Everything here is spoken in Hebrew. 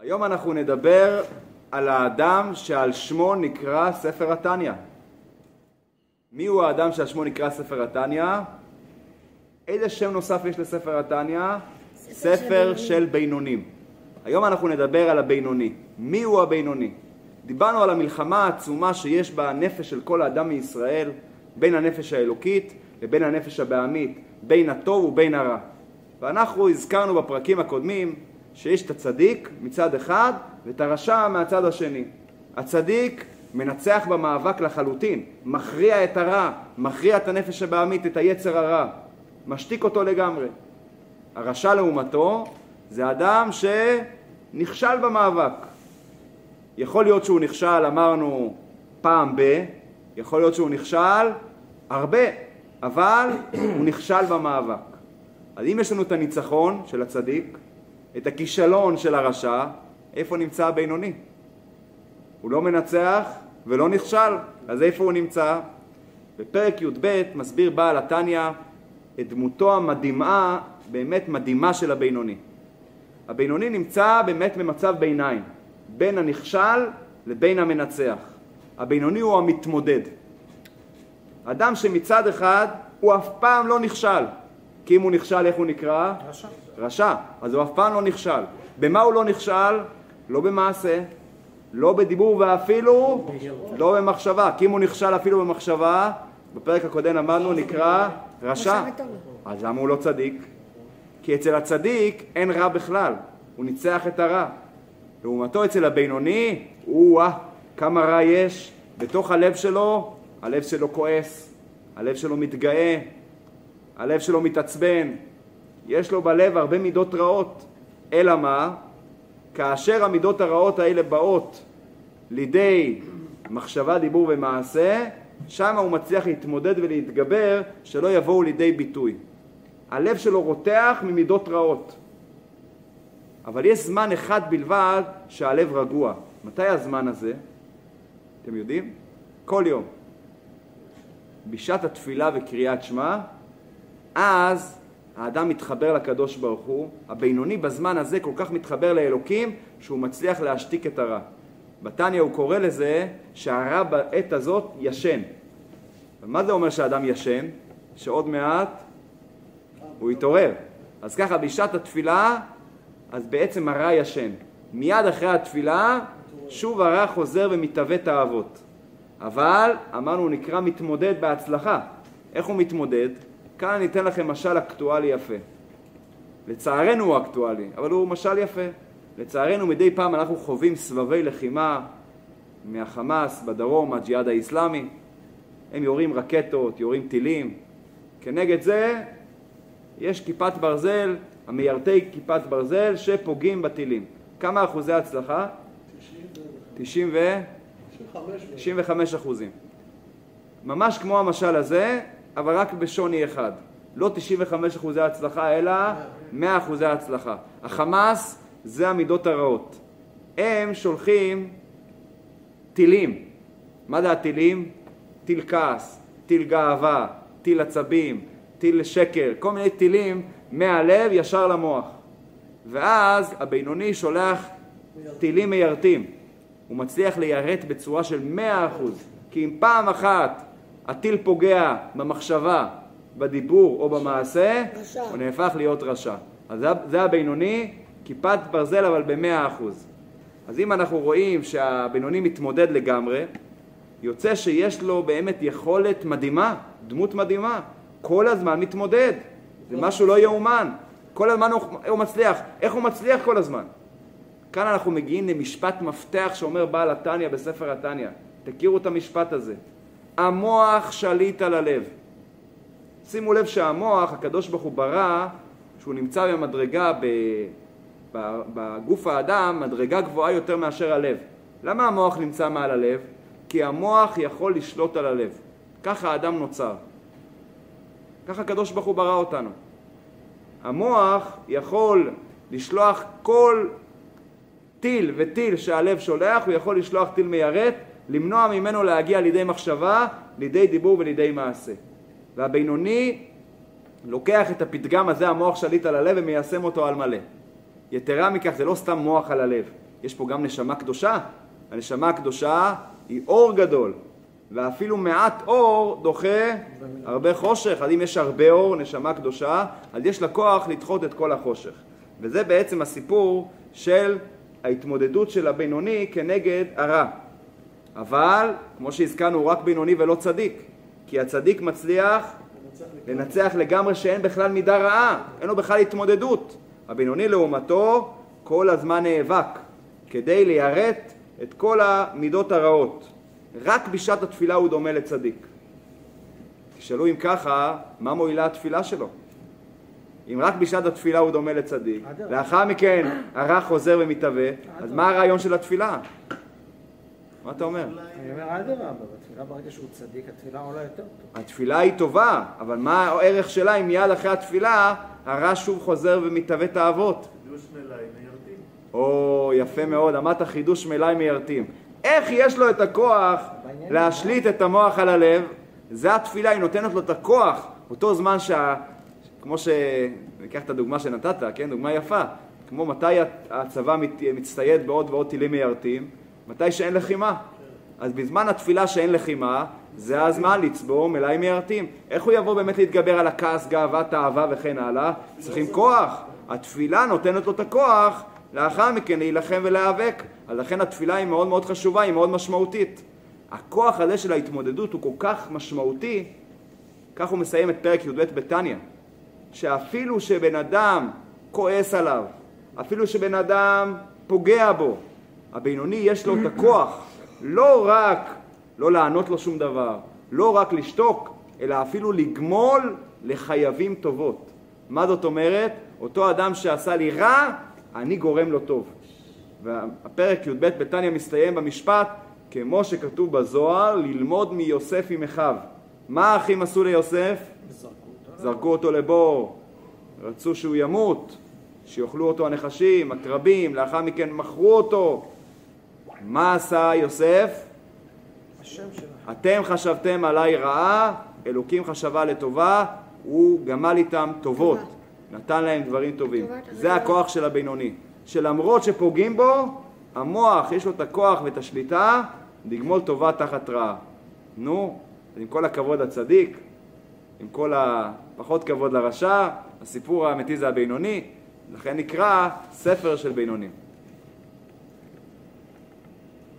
היום אנחנו נדבר על האדם שעל שמו נקרא ספר התניא. מי הוא האדם שעל שמו נקרא ספר התניא? איזה שם נוסף יש לספר התניא? ספר, ספר של, של בינונים. היום אנחנו נדבר על הבינוני. מי הוא הבינוני? דיברנו על המלחמה העצומה שיש בנפש של כל האדם מישראל, בין הנפש האלוקית לבין הנפש הבעמית, בין הטוב ובין הרע. ואנחנו הזכרנו בפרקים הקודמים שיש את הצדיק מצד אחד ואת הרשע מהצד השני. הצדיק מנצח במאבק לחלוטין, מכריע את הרע, מכריע את הנפש הבעמית, את היצר הרע, משתיק אותו לגמרי. הרשע לעומתו זה אדם שנכשל במאבק. יכול להיות שהוא נכשל, אמרנו, פעם ב, יכול להיות שהוא נכשל הרבה, אבל הוא נכשל במאבק. אז אם יש לנו את הניצחון של הצדיק, את הכישלון של הרשע, איפה נמצא הבינוני? הוא לא מנצח ולא נכשל, אז איפה הוא נמצא? בפרק י"ב מסביר בעל התניא את דמותו המדהימה, באמת מדהימה של הבינוני. הבינוני נמצא באמת במצב ביניים, בין הנכשל לבין המנצח. הבינוני הוא המתמודד. אדם שמצד אחד הוא אף פעם לא נכשל, כי אם הוא נכשל איך הוא נקרא? רשע. רשע, אז הוא אף פעם לא נכשל. במה הוא לא נכשל? לא במעשה, לא בדיבור ואפילו לא במחשבה. כי אם הוא נכשל אפילו במחשבה, בפרק הקודם אמרנו נקרא רשע. אז למה הוא לא צדיק? כי אצל הצדיק אין רע בכלל, הוא ניצח את הרע. לעומתו אצל הבינוני, או-אה, כמה רע יש בתוך הלב שלו, הלב שלו כועס, הלב שלו מתגאה, הלב שלו מתעצבן, יש לו בלב הרבה מידות רעות. אלא מה? כאשר המידות הרעות האלה באות לידי מחשבה, דיבור ומעשה, שם הוא מצליח להתמודד ולהתגבר שלא יבואו לידי ביטוי. הלב שלו רותח ממידות רעות. אבל יש זמן אחד בלבד שהלב רגוע. מתי הזמן הזה? אתם יודעים? כל יום. בשעת התפילה וקריאת שמע, אז האדם מתחבר לקדוש ברוך הוא, הבינוני בזמן הזה כל כך מתחבר לאלוקים שהוא מצליח להשתיק את הרע. בתניא הוא קורא לזה שהרע בעת הזאת ישן. מה זה אומר שהאדם ישן? שעוד מעט הוא יתעורר. אז ככה בשעת התפילה, אז בעצם הרע ישן. מיד אחרי התפילה, שוב הרע חוזר ומתהווה תאוות. אבל אמרנו הוא נקרא מתמודד בהצלחה. איך הוא מתמודד? כאן אני אתן לכם משל אקטואלי יפה. לצערנו הוא אקטואלי, אבל הוא משל יפה. לצערנו מדי פעם אנחנו חווים סבבי לחימה מהחמאס בדרום, הג'יהאד האיסלאמי. הם יורים רקטות, יורים טילים. כנגד זה יש כיפת ברזל, המיירטי כיפת ברזל שפוגעים בטילים. כמה אחוזי הצלחה? 90 ו... 95 אחוזים. ממש כמו המשל הזה, אבל רק בשוני אחד. לא 95 אחוזי הצלחה, אלא 100 אחוזי הצלחה. החמאס זה המידות הרעות. הם שולחים טילים. מה זה הטילים? טיל כעס, טיל גאווה, טיל עצבים, טיל שקר, כל מיני טילים מהלב ישר למוח. ואז הבינוני שולח טילים מיירטים. הוא מצליח ליירט בצורה של 100%. כי אם פעם אחת הטיל פוגע במחשבה, בדיבור או במעשה, רשע. הוא נהפך להיות רשע. אז זה, זה הבינוני, כיפת ברזל אבל במאה אחוז. אז אם אנחנו רואים שהבינוני מתמודד לגמרי, יוצא שיש לו באמת יכולת מדהימה, דמות מדהימה, כל הזמן מתמודד, זה משהו לא יאומן, כל הזמן הוא, הוא מצליח, איך הוא מצליח כל הזמן? כאן אנחנו מגיעים למשפט מפתח שאומר בעל התניא בספר התניא, תכירו את המשפט הזה, המוח שליט על הלב. שימו לב שהמוח, הקדוש ברוך הוא ברא, שהוא נמצא במדרגה ב, בגוף האדם, מדרגה גבוהה יותר מאשר הלב. למה המוח נמצא מעל הלב? כי המוח יכול לשלוט על הלב. ככה האדם נוצר. ככה הקדוש ברוך הוא ברא אותנו. המוח יכול לשלוח כל טיל וטיל שהלב שולח, הוא יכול לשלוח טיל מיירט למנוע ממנו להגיע לידי מחשבה, לידי דיבור ולידי מעשה. והבינוני לוקח את הפתגם הזה, המוח שליט על הלב, ומיישם אותו על מלא. יתרה מכך, זה לא סתם מוח על הלב, יש פה גם נשמה קדושה. הנשמה הקדושה היא אור גדול, ואפילו מעט אור דוחה הרבה חושך. אז אם יש הרבה אור, נשמה קדושה, אז יש לה כוח לדחות את כל החושך. וזה בעצם הסיפור של ההתמודדות של הבינוני כנגד הרע. אבל, כמו שהזכרנו, הוא רק בינוני ולא צדיק. כי הצדיק מצליח לנצח לגמרי שאין בכלל מידה רעה, אין לו בכלל התמודדות. הבינוני לעומתו כל הזמן נאבק כדי ליירט את כל המידות הרעות. רק בשעת התפילה הוא דומה לצדיק. תשאלו אם ככה, מה מועילה התפילה שלו? אם רק בשעת התפילה הוא דומה לצדיק, לאחר מכן הרע חוזר ומתהווה, אז מה הרעיון של התפילה? מה אתה אומר? אני אומר אדרבה, בתפילה ברגע שהוא צדיק, התפילה עולה יותר טוב. התפילה היא טובה, אבל מה הערך שלה אם מיד אחרי התפילה הרע שוב חוזר ומתהווה תאוות? חידוש מלאי מיירטים. או, יפה מאוד, אמרת חידוש מלאי מיירטים. איך יש לו את הכוח להשליט את המוח על הלב? זה התפילה, היא נותנת לו את הכוח, אותו זמן שה... כמו ש... ניקח את הדוגמה שנתת, כן? דוגמה יפה. כמו מתי הצבא. מצטייד בעוד ועוד טילים מיירטים? מתי שאין לחימה. אז בזמן התפילה שאין לחימה, זה הזמן לצבור מלאי מיירטים. איך הוא יבוא באמת להתגבר על הכעס, גאווה, תאווה וכן הלאה? צריכים כוח. התפילה נותנת לו את הכוח לאחר מכן להילחם ולהיאבק. אז לכן התפילה היא מאוד מאוד חשובה, היא מאוד משמעותית. הכוח הזה של ההתמודדות הוא כל כך משמעותי, כך הוא מסיים את פרק י"ב בתניא, שאפילו שבן אדם כועס עליו, אפילו שבן אדם פוגע בו, הבינוני יש לו את הכוח לא רק לא לענות לו שום דבר, לא רק לשתוק, אלא אפילו לגמול לחייבים טובות. מה זאת אומרת? אותו אדם שעשה לי רע, אני גורם לו טוב. והפרק י"ב בתניא מסתיים במשפט, כמו שכתוב בזוהר, ללמוד מיוסף עם אחיו. מה האחים עשו ליוסף? זרקו אותו. זרקו אותו לבור, רצו שהוא ימות, שיאכלו אותו הנחשים, עקרבים, לאחר מכן מכרו אותו. מה עשה יוסף? אתם חשבתם עליי רעה, אלוקים חשבה לטובה, הוא גמל איתם טובות, נתן להם דברים טובים. זה הכוח של הבינוני, שלמרות שפוגעים בו, המוח יש לו את הכוח ואת השליטה לגמול טובה תחת רעה. נו, עם כל הכבוד לצדיק, עם כל הפחות כבוד לרשע, הסיפור האמיתי זה הבינוני, לכן נקרא ספר של בינונים.